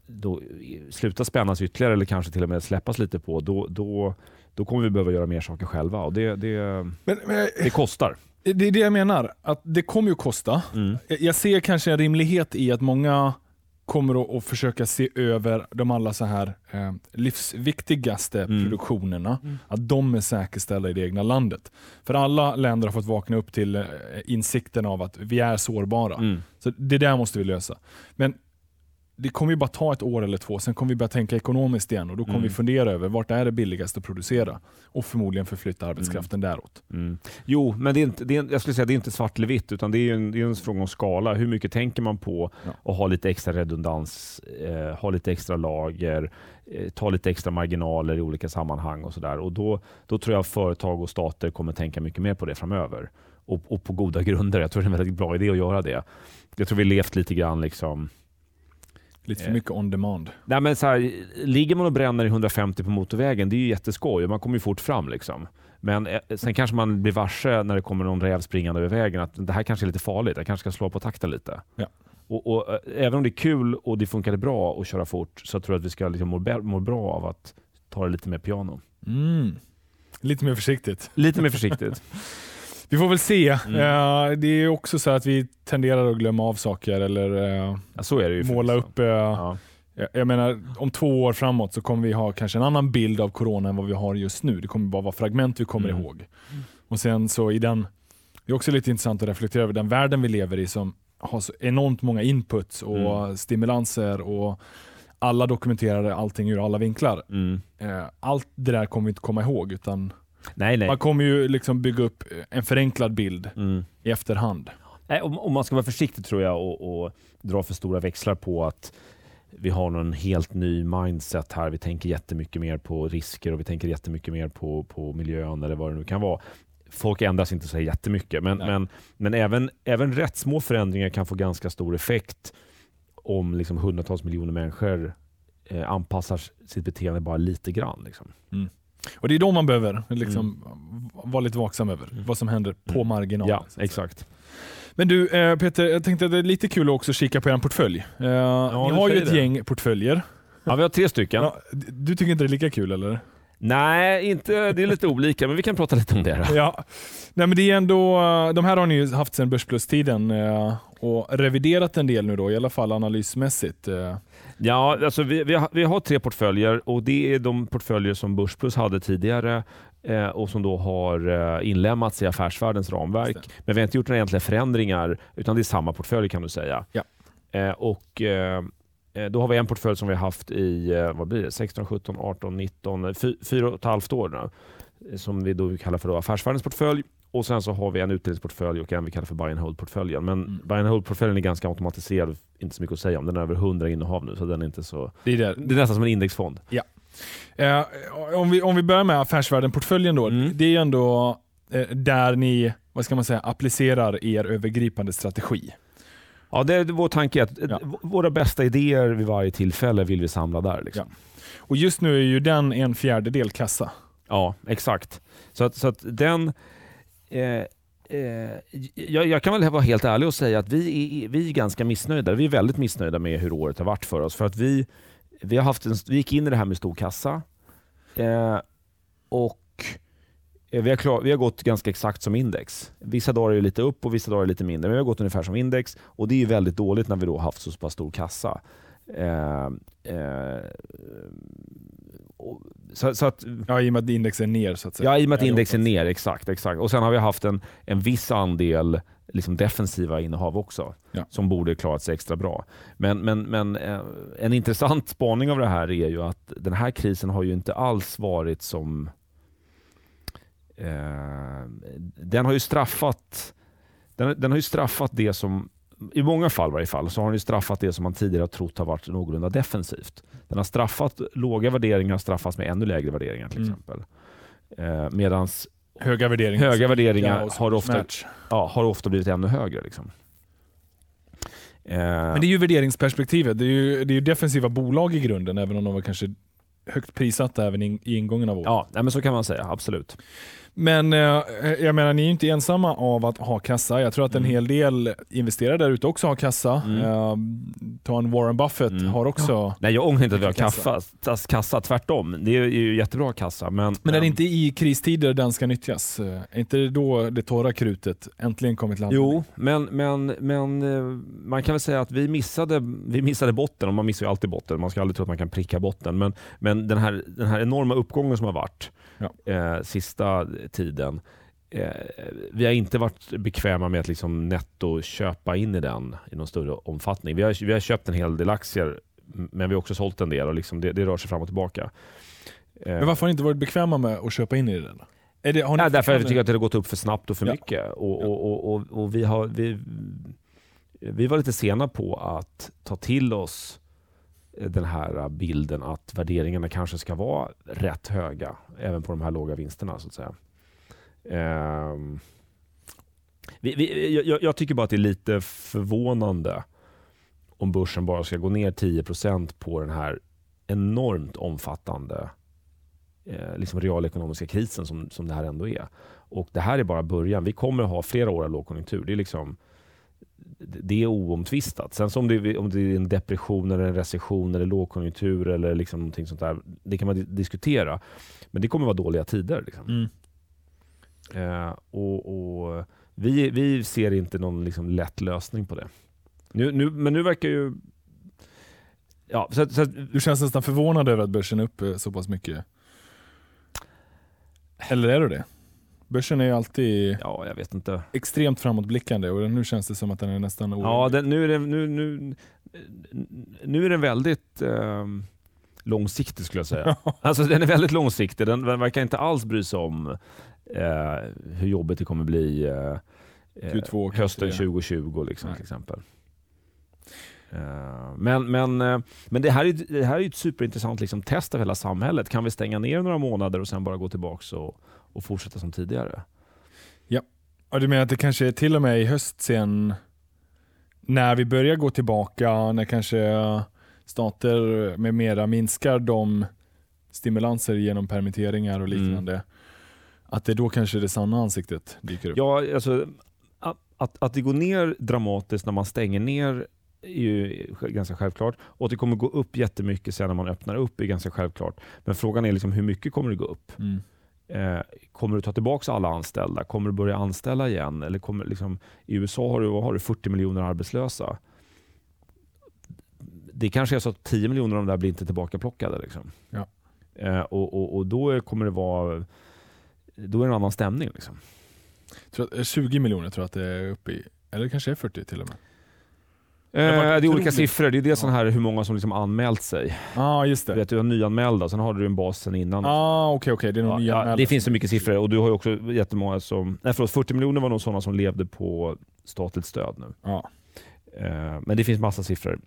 då, sluta spännas ytterligare eller kanske till och med släppas lite på, då, då, då kommer vi behöva göra mer saker själva och det, det, men, men, det kostar.
Det är det jag menar, att det kommer ju kosta. Mm. Jag ser kanske en rimlighet i att många kommer att, försöka se över de alla så här eh, livsviktigaste mm. produktionerna, mm. att de är säkerställda i det egna landet. För alla länder har fått vakna upp till eh, insikten av att vi är sårbara. Mm. Så Det där måste vi lösa. Men det kommer ju bara ta ett år eller två, sen kommer vi börja tänka ekonomiskt igen och då kommer mm. vi fundera över vart är det billigast att producera och förmodligen förflytta arbetskraften mm. däråt.
Mm. Jo, men det är inte, det är, jag skulle säga det är inte svart eller vitt utan det är en, det är en fråga om skala. Hur mycket tänker man på ja. att ha lite extra redundans, eh, ha lite extra lager, eh, ta lite extra marginaler i olika sammanhang och sådär. då, då tror jag företag och stater kommer tänka mycket mer på det framöver. Och, och på goda grunder. Jag tror det är en väldigt bra idé att göra det. Jag tror vi levt lite grann liksom
Lite för mycket on demand.
Nej, men så här, ligger man och bränner i 150 på motorvägen, det är ju jätteskoj. Man kommer ju fort fram. Liksom. Men eh, sen kanske man blir varse när det kommer någon räv springande över vägen att det här kanske är lite farligt. Jag kanske ska slå på takten lite. Ja. Och, och, eh, även om det är kul och det funkade bra att köra fort så tror jag att vi ska liksom må, må bra av att ta det lite mer piano.
Mm. Lite mer försiktigt.
Lite mer försiktigt. *laughs*
Vi får väl se. Mm. Uh, det är också så att vi tenderar att glömma av saker eller uh,
ja,
måla upp. Uh, ja. jag, menar, om två år framåt så kommer vi ha kanske en annan bild av corona än vad vi har just nu. Det kommer bara vara fragment vi kommer mm. ihåg. Och sen så i den, det är också lite intressant att reflektera över den världen vi lever i som har så enormt många inputs och mm. stimulanser och alla dokumenterar allting ur alla vinklar. Mm. Allt det där kommer vi inte komma ihåg utan
Nej, nej.
Man kommer ju liksom bygga upp en förenklad bild mm. i efterhand.
Nej, och, och, man ska vara försiktig tror jag och, och, dra för stora växlar på att vi har någon helt ny mindset här. Vi tänker jättemycket mer på risker och vi tänker jättemycket mer på, på miljön eller vad det nu kan vara. Folk ändras inte så jättemycket, men, men, men även, även rätt små förändringar kan få ganska stor effekt om liksom hundratals miljoner människor eh, anpassar sitt beteende bara lite grann. Liksom. Mm.
Och Det är då man behöver liksom, mm. vara lite vaksam över mm. vad som händer på mm. marginalen.
Ja, exakt.
Men du eh, Peter, jag tänkte att det är lite kul att också kika på er portfölj. Eh, ja, ni har ju ett det. gäng portföljer.
Ja, vi har tre stycken. Ja,
du tycker inte det är lika kul eller?
Nej, inte, det är lite olika, men vi kan prata lite om det. Då.
Ja. Nej, men det är ändå, de här har ni ju haft sedan Börsplus-tiden eh, och reviderat en del nu då, i alla fall analysmässigt. Eh.
Ja, alltså vi, vi, har, vi har tre portföljer och det är de portföljer som Börsplus hade tidigare eh, och som då har inlemmats i affärsvärldens ramverk. Men vi har inte gjort några egentliga förändringar utan det är samma portfölj kan du säga. Ja. Och då har vi en portfölj som vi har haft i eh, vad blir det, 16, 17, 18, 19, fyra och ett halvt år nu, som vi då kallar för då affärsvärldens portfölj. och sen så har vi en utdelningsportfölj och en vi kallar för buy and hold-portföljen. Men
Mm.
buy and hold-portföljen är ganska automatiserad, inte så mycket att säga om. Den är över 100 innehav nu, så den är inte så...
Det är det.
Det är nästan som en indexfond.
Eh, om, vi, om vi börjar med Affärsvärlden-portföljen då.
Mm.
Det är ju ändå eh, där ni, vad ska man säga, applicerar er övergripande strategi.
Ja, det är vår tanke är att
Ja.
våra bästa idéer vid varje tillfälle vill vi samla där. Liksom.
Och just nu är ju den en fjärdedel kassa.
Ja, exakt. Så att, så att den... Eh, eh, jag, jag kan väl vara helt ärlig och säga att vi är, vi är ganska missnöjda. Vi är väldigt missnöjda med hur året har varit för oss. För att vi, vi, har haft en, vi gick in i det här med stor kassa eh, och vi har, klar, vi har gått ganska exakt som index. Vissa dagar är det lite upp och vissa dagar är det lite mindre. Men vi har gått ungefär som index och det är ju väldigt dåligt när vi då har haft så pass stor kassa. Eh, eh, så, så att
Ja, i och med att index är ner så att säga.
Ja, i och med att index är ner. Exakt, exakt. Och sen har vi haft en, en viss andel liksom defensiva innehav också,
Ja.
som borde klarat sig extra bra. Men, men, men eh, en intressant spaning av det här är ju att den här krisen har ju inte alls varit som... Eh, den har ju straffat den, den har ju straffat det som i många fall i varje fall, så har den ju straffat det som man tidigare har trott har varit någorlunda defensivt. Den har straffat låga värderingar, straffats med ännu lägre värderingar till
Mm.
exempel. Eh, Medan
Höga värderingar.
höga värderingar har ofta, ja, har ofta blivit ännu högre. Liksom. Eh,
Men det är ju värderingsperspektivet. Det är ju, det är ju defensiva bolag i grunden, även om de var kanske högt prissatta även i, ingången av året.
ja, men så kan man säga, absolut.
Men eh, jag menar, ni är ju inte ensamma av att ha kassa. Jag tror att en
Mm.
hel del investerare där ute också har kassa.
Mm.
Eh, ta en Warren Buffett
Mm.
har också...
Nej, jag ångrar inte att vi har
Kassa.
kaffa, kassa, tvärtom. Det är ju jättebra kassa. Men,
Men är det inte i kristider den ska nyttjas? Eh, Är inte det då det torra krutet äntligen kommit användning?
Jo, men, men, men eh, man kan väl säga att vi missade, vi missade botten och man missar ju alltid botten. Man ska aldrig tro att man kan pricka botten. Men, men den, här, den här enorma uppgången som har varit
Ja.
eh, sista tiden. Eh, vi har inte varit bekväma med att liksom netto köpa in i den i någon större omfattning. Vi har, vi har köpt en hel del aktier men vi har också sålt en del och liksom det, det rör sig fram och tillbaka. Eh,
Men varför har ni inte varit bekväma med att köpa in i den? Är det, har
Nej, därför att
fortfarande-
tycker att det har gått upp för snabbt och för
Ja.
mycket. Och, och, och, och, och vi, har, vi, vi var lite sena på att ta till oss den här bilden att värderingarna kanske ska vara rätt höga även på de här låga vinsterna. så att säga. Um, vi, vi, jag, jag tycker bara att det är lite förvånande om börsen bara ska gå ner 10% på den här enormt omfattande eh, liksom realekonomiska krisen som, som det här ändå är. Och Det här är bara början. Vi kommer att ha flera år av lågkonjunktur. Det är, liksom, det är oomtvistat. Sen så om det, om det är en depression, eller en recession, eller lågkonjunktur eller liksom någonting sånt där, det kan man di- diskutera. Men det kommer vara dåliga tider. Liksom.
Mm.
Eh, och, och vi, vi ser inte någon liksom lätt lösning på det. Nu, nu, men nu verkar ju... Ja, så, så,
Du känns nästan förvånad över att börsen är upp eh, så pass mycket. Eller är du det? Börsen är ju alltid
ja, jag vet inte.
extremt framåtblickande och nu känns det som att den är nästan
Ja,
orolig.
den, nu, är det, nu, nu, nu är den väldigt eh, långsiktig skulle jag säga. *laughs* alltså, den är väldigt långsiktig. Den, den verkar inte alls bry sig om eh, hur jobbigt det kommer bli eh, eh,
Q2 kanske
hösten
det.
2020 liksom,
Nej.
till exempel. Eh, Men, men, eh, men det här är, det här är ju ett superintressant liksom, test av hela samhället. Kan vi stänga ner några månader och sen bara gå tillbaka och, och fortsätta som tidigare?
Ja, du menar att det kanske är till och med i höst sen när vi börjar gå tillbaka, när kanske stater med mera minskar de stimulanser genom permitteringar och
Mm.
liknande. Att det då kanske det sanna ansiktet dyker upp.
Ja, alltså, att, att, att det går ner dramatiskt när man stänger ner är ju ganska självklart. Och att det kommer gå upp jättemycket sen när man öppnar upp är ganska självklart. Men frågan är liksom hur mycket kommer det gå upp?
Mm.
Eh, kommer du ta tillbaka alla anställda? Kommer du börja anställa igen? Eller kommer, liksom, I USA har du, har du 40 miljoner arbetslösa. Det kanske är så att 10 miljoner av de där blir inte tillbakaplockade. Liksom.
Ja.
Eh, och, och, och då kommer det vara då är det en annan stämning. Liksom.
Tror att, eh, 20 miljoner tror jag att det är uppe i, eller det kanske är 40 till och med.
Eh, det är olika siffror. Det är dels sån här hur många som liksom anmält sig.
Ja, ah, just
Du
det.
vet, du har nyanmälda, sen har du en bas sen innan.
Ja, ah, okej, okej. Det är
Ja, ja, det finns så mycket siffror och du har ju också jättemånga som... Nej förlåt, 40 miljoner var nog sådana som levde på statligt stöd nu.
Ja.
Eh, men det finns massa siffror.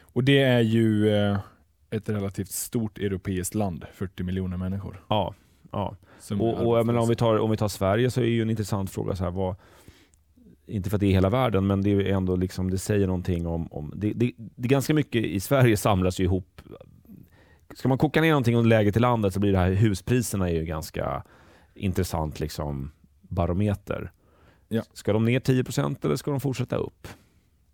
Och det är ju eh, ett relativt stort europeiskt land, 40 miljoner människor.
Ja, ja.
som
Och, och om, vi tar, om vi tar Sverige så är ju en intressant fråga så här, vad, inte för att det är hela världen, men det är ändå liksom, det säger någonting om... om det, det, det är ganska mycket i Sverige samlas ju ihop. Ska man koka ner någonting om läget i landet så blir det här huspriserna är ju ganska intressant liksom barometer.
Ja.
Ska de ner 10% eller ska de fortsätta upp?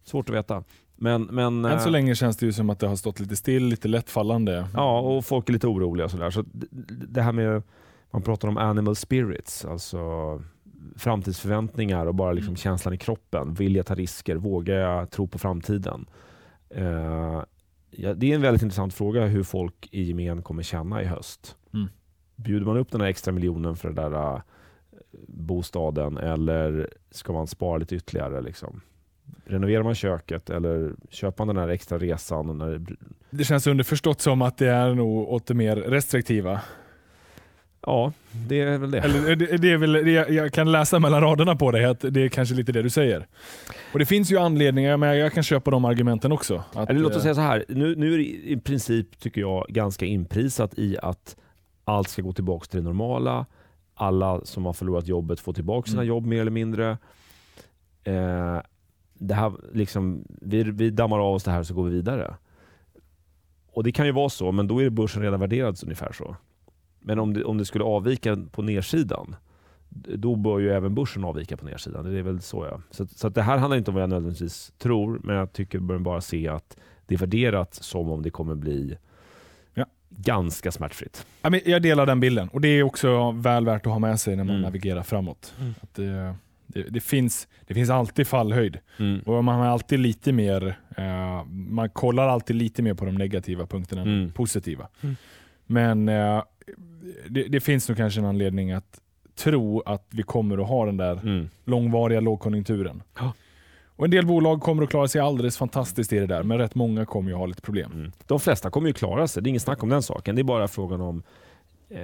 Svårt att veta. Men, men,
Än så
eh,
länge känns det ju som att det har stått lite still, lite lättfallande.
Ja, och folk är lite oroliga. Och sådär. Så det, det här med, man pratar om animal spirits, alltså framtidsförväntningar och bara liksom
Mm.
känslan i kroppen. Vill jag ta risker? Vågar jag tro på framtiden? Eh, ja, det är en väldigt intressant fråga hur folk i gemen kommer känna i höst.
Mm.
Bjuder man upp den här extra miljonen för den där eh, bostaden eller ska man spara lite ytterligare? Liksom? Renoverar man köket eller köper man den här extra resan? När det
Det känns underförstått som att det är nog åt det mer restriktiva.
Ja, det är väl det.
Eller, det, det är väl, det, jag kan läsa mellan raderna på dig att det är kanske lite det du säger. Och Det finns ju anledningar, men jag kan köpa de argumenten också. Att,
Eller låt oss
eh,
säga så här. Nu, nu är det i princip, tycker jag, ganska inprisat i att allt ska gå tillbaka till det normala. Alla som har förlorat jobbet får tillbaka sina
Mm.
jobb mer eller mindre. Eh, det här, liksom, vi, vi dammar av oss det här och så går vi vidare. Och Det kan ju vara så, men då är börsen redan värderad ungefär så. Men om det, om det skulle avvika på nedsidan, då bör ju även börsen avvika på nedsidan. Det är väl så ja. Så, så att det här handlar inte om vad jag nödvändigtvis tror, men jag tycker bör bara se att det är värderat som om det kommer bli
Ja.
ganska smärtfritt.
Ja, men jag delar den bilden och det är också väl värt att ha med sig när man
Mm.
navigerar framåt.
Mm.
Att det, det, det, finns, det finns alltid fallhöjd och man har alltid lite mer, eh, man kollar alltid lite mer på de negativa punkterna än
Mm.
de positiva.
Mm.
Men eh, det, det finns nog kanske en anledning att tro att vi kommer att ha den där
Mm.
långvariga lågkonjunkturen.
Ja.
Och En del bolag kommer att klara sig alldeles fantastiskt i det där, men rätt många kommer ju ha lite problem.
Mm. De flesta kommer ju klara sig, det är inget snack om den saken. Det är bara frågan om eh,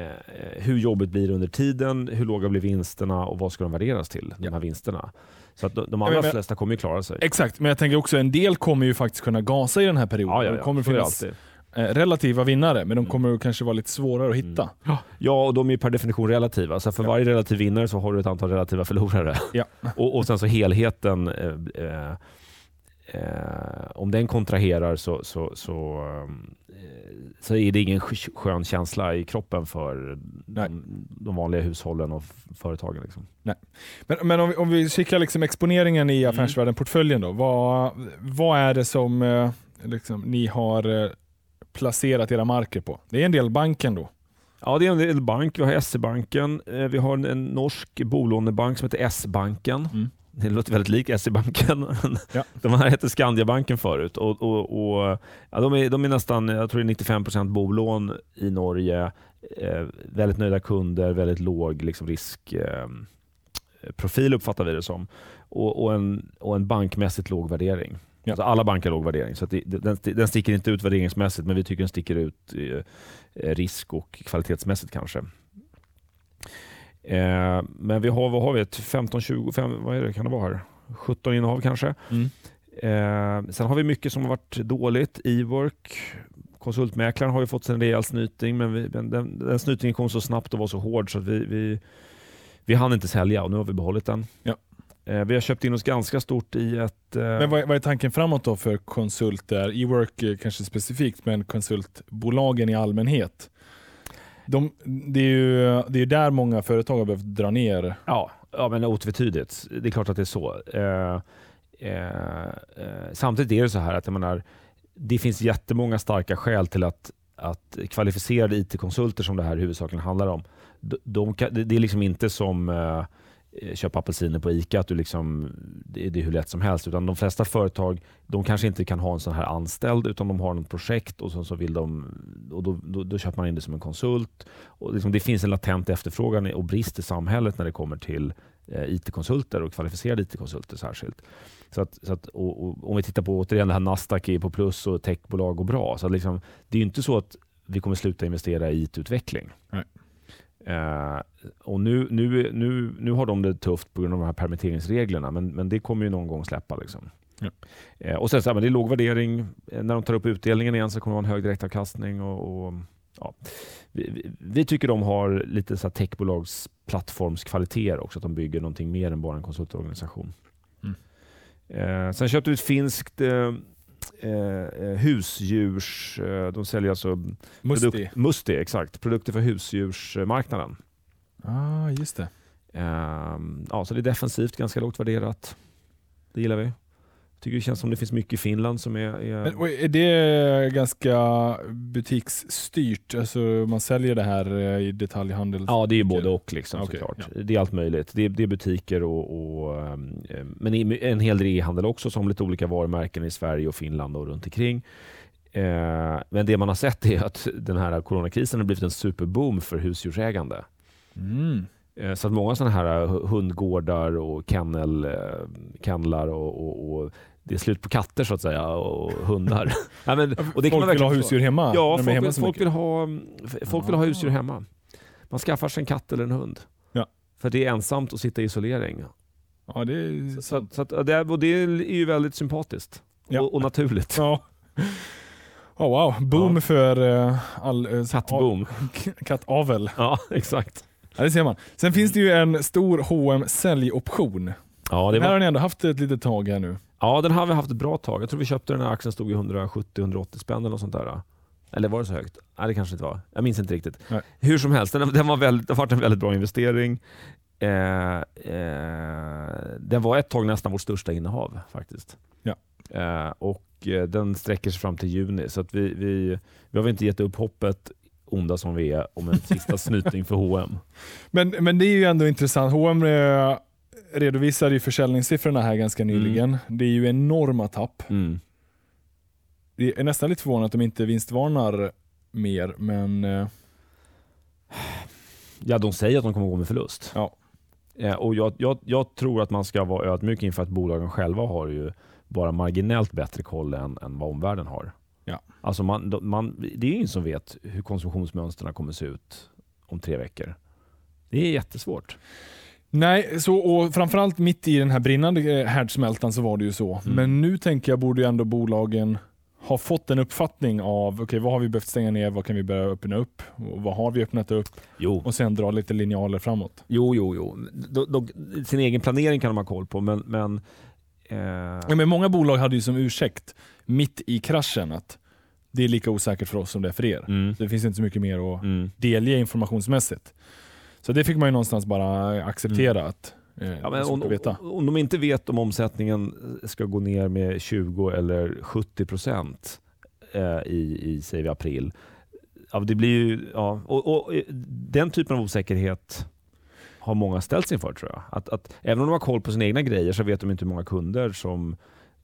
hur jobbet blir under tiden, hur låga blir vinsterna och vad ska de värderas till, de
Ja.
här vinsterna. Så att de, de allra
men-
flesta kommer ju klara sig.
Exakt, men jag tänker också en del kommer ju faktiskt kunna gasa i den här perioden.
Ja, ja, ja.
kommer finnas eh, relativa vinnare, men de
Mm.
kommer kanske vara lite svårare att hitta.
Ja, och de är per definition relativa. Så för
Ja.
varje relativ vinnare så har du ett antal relativa förlorare.
Ja. *laughs*
och, och sen så helheten, eh, eh, eh, om den kontraherar så, så, så, eh, så är det ingen sk- skön känsla i kroppen för
Nej.
de, de vanliga hushållen och företagen. Liksom.
Men, men om, vi, om vi kikar liksom exponeringen i
Mm.
Affärsvärlden-portföljen då. Vad, vad är det som eh, liksom, ni har eh, placerat era marker på? Det är en del banken då.
Ja, det är en del bank. Vi har SE-banken. Eh, Vi har en, norsk bolånebank som heter S-banken.
Mm.
Det låter väldigt lik SE-banken. *laughs*
Ja.
De här hette Skandiabanken förut. Och, och, och, ja, de, är, de är nästan jag tror det är 95% bolån i Norge. Eh, väldigt nöjda kunder, väldigt låg liksom, risk, eh, uppfattar vi det som. Och, och, en, och en bankmässigt låg värdering.
Ja.
Alltså alla banker har låg värdering. Så det, den, den sticker inte ut värderingsmässigt, men vi tycker den sticker ut eh, risk och kvalitetsmässigt kanske. Eh, men vi har, vad har vi? Ett 15, 20, fem, vad är det, kan det vara här? 17 innehav kanske.
Mm.
Eh, sen har vi mycket som har varit dåligt. E-work, konsultmäklaren har ju fått en rejäl snyting, men, vi, men den, den snytingen kom så snabbt och var så hård så att vi, vi, vi hann inte sälja och nu har vi behållit den.
Ja.
Eh, vi har köpt in oss ganska stort i ett... Eh,
Men vad, är- vad är tanken framåt då för konsulter? E-work kanske specifikt, men konsultbolagen i allmänhet. De, det är ju det är där många företag har behövt dra ner.
Ja, ja men otvetydigt. Det är klart att det är så. Eh, eh, eh, samtidigt är det så här att jag menar, det finns jättemånga starka skäl till att, att kvalificerade IT-konsulter som det här huvudsakligen handlar om, de, de det är liksom inte som eh, Eh, köpa apelsiner på ICA, att du liksom, det, det är hur lätt som helst. Utan de flesta företag de kanske inte kan ha en sån här anställd utan de har något projekt och så, så vill de, och då, då, då, köper man in det som en konsult. Och liksom, det finns en latent efterfrågan och brist i samhället när det kommer till eh, IT-konsulter och kvalificerade IT-konsulter särskilt. Så att, så att, och, och, om vi tittar på återigen det här Nasdaq är på plus och techbolag går bra. Så liksom, det är inte så att vi kommer sluta investera i IT-utveckling. Uh, och nu, nu, nu, nu har de det tufft på grund av de här permitteringsreglerna, men, men det kommer ju någon gång släppa. Liksom. Ja. Uh, och sen så, men det är låg värdering. Uh, när de tar upp utdelningen igen så kommer det vara en hög direktavkastning. Och, och ja. vi, vi, vi, tycker de har lite så techbolags plattformskvaliteter också, att de bygger någonting mer än bara en konsultorganisation. Mm. sen köpte vi ett finskt Eh, eh, husdjurs... Eh, de säljer alltså...
Musti.
Produk, Musti, exakt. Produkter för husdjursmarknaden.
Ah, just det.
Eh, ja, så det är defensivt, ganska lågt värderat. Det gillar vi tycker det känns som det finns mycket i Finland som är... är...
Men, är det ganska butiksstyrt? Alltså man säljer det här eh, i detaljhandel?
Ja, det är både och liksom, okay, såklart. Ja. Det är allt möjligt. Det är, det är butiker och, och um, men en hel del e-handel också som lite olika varumärken i Sverige och Finland och runt omkring. Eh, men det man har sett är att den här coronakrisen har blivit en superboom för husdjursägande. Mm. Eh, så att många sådana här hundgårdar och kennel, kennlar och, och, och det är slut på katter så att säga och hundar. *laughs*
ja, men, och det folk vill ha husdjur hemma?
Ja, folk, hemma folk vill, ha, folk vill ha husdjur hemma. Man skaffar sig en katt eller en hund. Ja. För det är ensamt att sitta i isolering.
Ja, det är
så, så, så att, det, och det är ju väldigt sympatiskt ja. och, och, naturligt.
Ja. Oh, wow, boom ja. för uh, all... Uh,
Kattboom.
Kattavel.
Ja, *laughs* exakt.
Ja, det ser man. Sen finns det ju en stor H&M säljoption. Ja, det var... Här har ni ändå haft ett litet tag här nu.
Ja, den har vi haft ett bra tag. Jag tror vi köpte den när aktien stod i 170-180 spänn eller något sånt där. Eller var det så högt? Nej, det kanske inte var. Jag minns inte riktigt. Nej. Hur som helst, den, den var väldigt, har varit en väldigt bra investering. Eh, eh, den var ett tag nästan vårt största innehav faktiskt. Ja. Eh, och eh, Den sträcker sig fram till juni, så att vi, vi, vi har inte gett upp hoppet onda som vi är om en sista snyting för H&M. *laughs*
Men, men det är ju ändå intressant. H&M redovisade ju försäljningssiffrorna här ganska mm. nyligen. Mm. Det är ju enorma tapp. Mm. Det är nästan lite förvånande att de inte vinstvarnar mer, men... Eh,
ja, de säger att de kommer gå med förlust. Ja. Eh, och jag, jag, jag, tror att man ska vara ödmjuk inför att bolagen själva har ju bara marginellt bättre koll än, än vad omvärlden har. Alltså man, man, det är ingen som vet hur konsumtionsmönstren kommer se ut om tre veckor. Det är jättesvårt.
Nej, så, och framförallt mitt i den här brinnande eh, härdsmältan så var det ju så. Mm. Men nu tänker jag borde ju ändå bolagen ha fått en uppfattning av okay, vad har vi behövt stänga ner, vad kan vi börja öppna upp, och vad har vi öppnat upp jo. och sen dra lite linjaler framåt.
Jo, jo, jo. Då, då, sin egen planering kan de ha koll på, men, men,
eh... ja, men Många bolag hade ju som ursäkt mitt i kraschen att det är lika osäkert för oss som det är för er. Mm. det finns inte så mycket mer att mm. delge informationsmässigt. Så det fick man ju någonstans bara acceptera mm. att
eh, ja, men om, om de inte vet om omsättningen ska gå ner med 20 eller 70 procent eh, i, i säger vi, april. Ja, det blir ju, ja, och, och, den typen av osäkerhet har många ställts inför tror jag. Att, att, även om de har koll på sina egna grejer så vet de inte hur många kunder som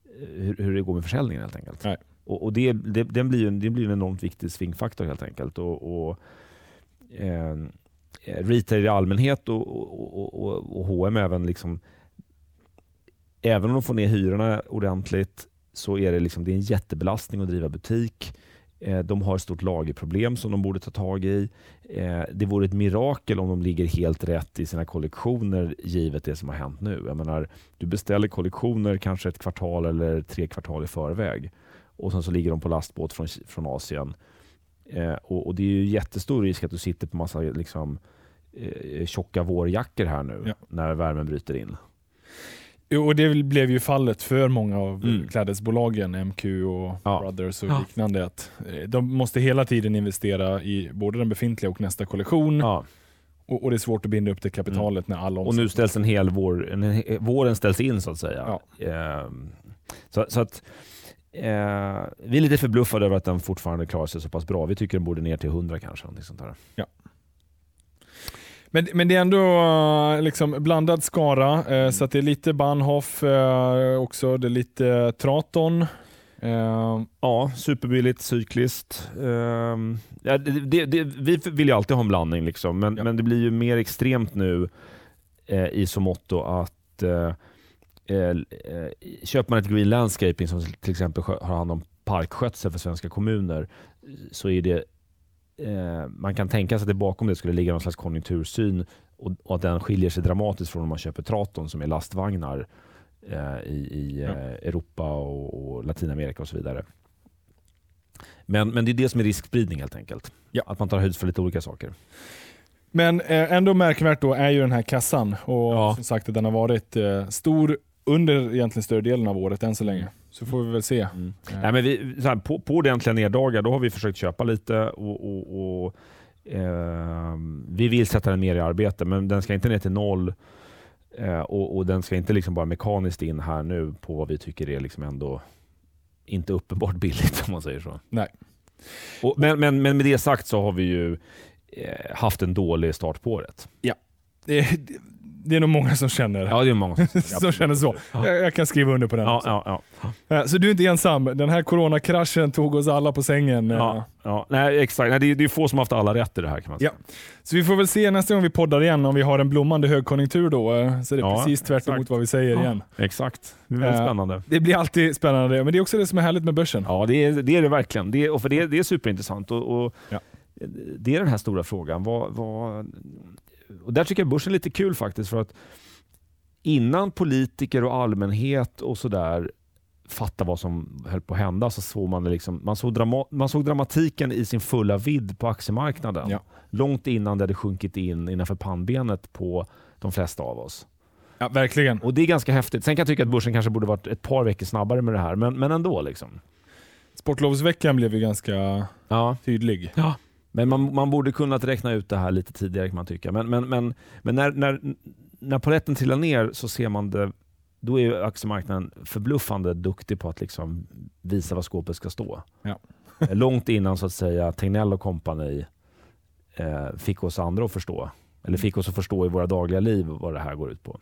eh, hur, hur det går med försäljningen helt enkelt. Nej. Och, och det, det, den blir, det blir en enormt viktig svingfaktor helt enkelt. Och, och eh, Eh, retail i allmänhet och, och, och, och H&M även liksom Även om de får ner hyrorna ordentligt så är det, liksom, det är en jättebelastning att driva butik. Eh, de har ett stort lagerproblem som de borde ta tag i. Eh, det vore ett mirakel om de ligger helt rätt i sina kollektioner givet det som har hänt nu. Jag menar, du beställer kollektioner kanske ett kvartal eller tre kvartal i förväg och sen så ligger de på lastbåt från, från Asien. och, och, Det är ju jättestor risk att du sitter på massa liksom, eh, tjocka vårjackor här nu ja. när värmen bryter in.
och det blev ju fallet för många av mm. klädesbolagen, MQ och ja. Brothers och ja. liknande. Att eh, de måste hela tiden investera i både den befintliga och nästa kollektion. Ja. Och, och, det är svårt att binda upp det kapitalet mm. när alla
Och nu ställs en hel vår, en, våren ställs in så att säga. Eh, så, så, att eh, vi är lite förbluffade över att den fortfarande klarar sig så pass bra. Vi tycker den borde ner till 100 kanske. Sånt där. Ja.
Men, men det är ändå eh, liksom blandad skara, eh, så att det är lite Bahnhof eh, också, det är lite Traton. Eh,
Ja, superbilligt, cykliskt. Ehm, ja, det, det, vi vill ju alltid ha en blandning, liksom, men,
Ja.
men det blir ju mer extremt nu eh, i så motto att köper man ett Green Landscaping som till exempel har hand om parkskötsel för svenska kommuner så är det eh, man kan tänka sig att det bakom det skulle ligga någon slags konjunktursyn och, att den skiljer sig dramatiskt från om man köper Traton som är lastvagnar eh, i, i
Ja.
eh, Europa och, och Latinamerika och så vidare. Men, men det är det som är riskspridning helt enkelt.
Ja.
Att man tar höjd för lite olika saker.
Men eh, ändå märkvärt då är ju den här kassan och
Ja.
som sagt att den har varit eh, stor under egentligen större delen av året än så länge. Så får vi väl se.
Mm.
Eh,
Nej, men vi, här, på, på ordentliga neddagar då har vi försökt köpa lite och, och, och eh, vi vill sätta den mer i arbete men den ska inte ner till noll eh, och, och den ska inte liksom bara mekaniskt in här nu på vad vi tycker är liksom ändå inte uppenbart billigt *laughs* om man säger så.
Nej.
Och, men, men, men med det sagt så har vi ju eh, haft en dålig start på året.
det, är- det är nog många som känner,
Ja, det är många som, *laughs*
som känner så. Jag, jag kan skriva under på den.
Ja, ja, ja.
Eh, Så du är inte ensam. Den här coronakraschen tog oss alla på sängen. eh.
ja, ja. Nej, exakt. Nej, det, är, det är få som har haft alla rätt i det här kan man säga.
Så vi får väl se nästa gång vi poddar igen om vi har en blommande högkonjunktur då. eh, Så det är
Ja,
precis tvärt
exakt.
emot vad vi säger igen.
Exakt. Det väldigt
Eh,
spännande.
Det blir alltid spännande, men det är också det som är härligt med börsen.
Ja, det är det, är det verkligen. Det är, och för det, det är superintressant. Och, och
Ja.
Det är den här stora frågan. Vad, vad, och där tycker jag börsen är lite kul faktiskt. för att Innan politiker och allmänhet och sådär fattade vad som höll på att hända så såg man liksom, man såg, drama, man såg dramatiken i sin fulla vidd på aktiemarknaden.
Ja.
Långt innan det hade sjunkit in innanför pannbenet på de flesta av oss.
Ja, verkligen.
Och Det är ganska häftigt. Sen kan jag tycka att börsen kanske borde varit ett par veckor snabbare med det här, men, men ändå. liksom.
Sportlovsveckan blev ju ganska
Ja.
tydlig.
Men man, man borde kunnat räkna ut det här lite tidigare kan man tycka. Men, men, men, men när, när, när poletten trillar ner så ser man det, då är aktiemarknaden förbluffande duktig på att liksom visa vad skåpet ska stå.
Ja. *laughs*
Långt innan så att säga Tegnell och kompani eh, fick oss andra att förstå. Eller fick oss att förstå i våra dagliga liv vad det här går ut på.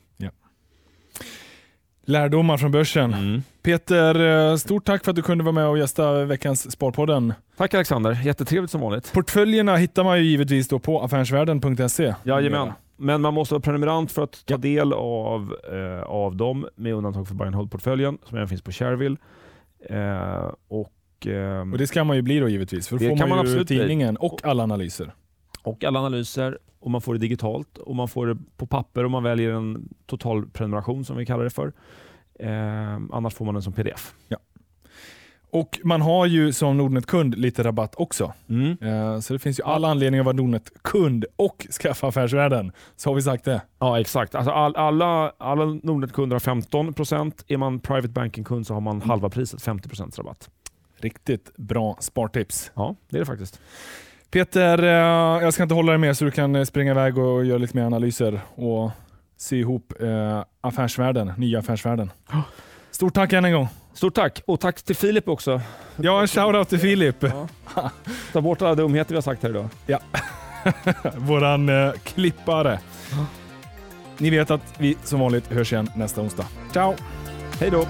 Lärdomar från börsen.
Mm.
Peter, eh, stort tack för att du kunde vara med och gästa veckans Sparpodden.
Tack Alexander, jättetrevligt som vanligt.
Portföljerna hittar man ju givetvis då på affärsvärlden.se.
Jajamän. Men man måste vara prenumerant för att ta del av, eh, av dem, med undantag för buy and hold-portföljen som även finns på Shareville. Eh, och, ehm,
Och det ska man ju bli då givetvis, för då får man,
man
ju
absolut bli.
tidningen och alla analyser.
Och alla analyser, och man får det digitalt, och man får det på papper om man väljer en total prenumeration som vi kallar det för. Eh, annars får man den som pdf.
Och man har ju som Nordnet-kund lite rabatt också.
Mm.
Eh, Så det finns ju alla anledningar att vara Nordnet-kund och skaffa Affärsvärlden. Så har vi sagt det.
Ja, exakt. Alltså all, alla, alla Nordnet-kunder har 15%. Är man private banking-kund så har man halva priset, 50% rabatt.
Riktigt bra spartips.
Ja, det är det faktiskt.
Peter, eh, jag ska inte hålla dig mer så du kan eh, springa iväg och göra lite mer analyser och sy ihop eh, Affärsvärlden, nya Affärsvärlden. Stort tack än en gång.
Stort tack! Och tack till Filip också.
Ja, en shoutout till Filip,
Ta bort alla dumheter vi har sagt här idag. *laughs*
våran eh, klippare. Ni vet att vi som vanligt hörs igen nästa onsdag. Ciao!
Hej då!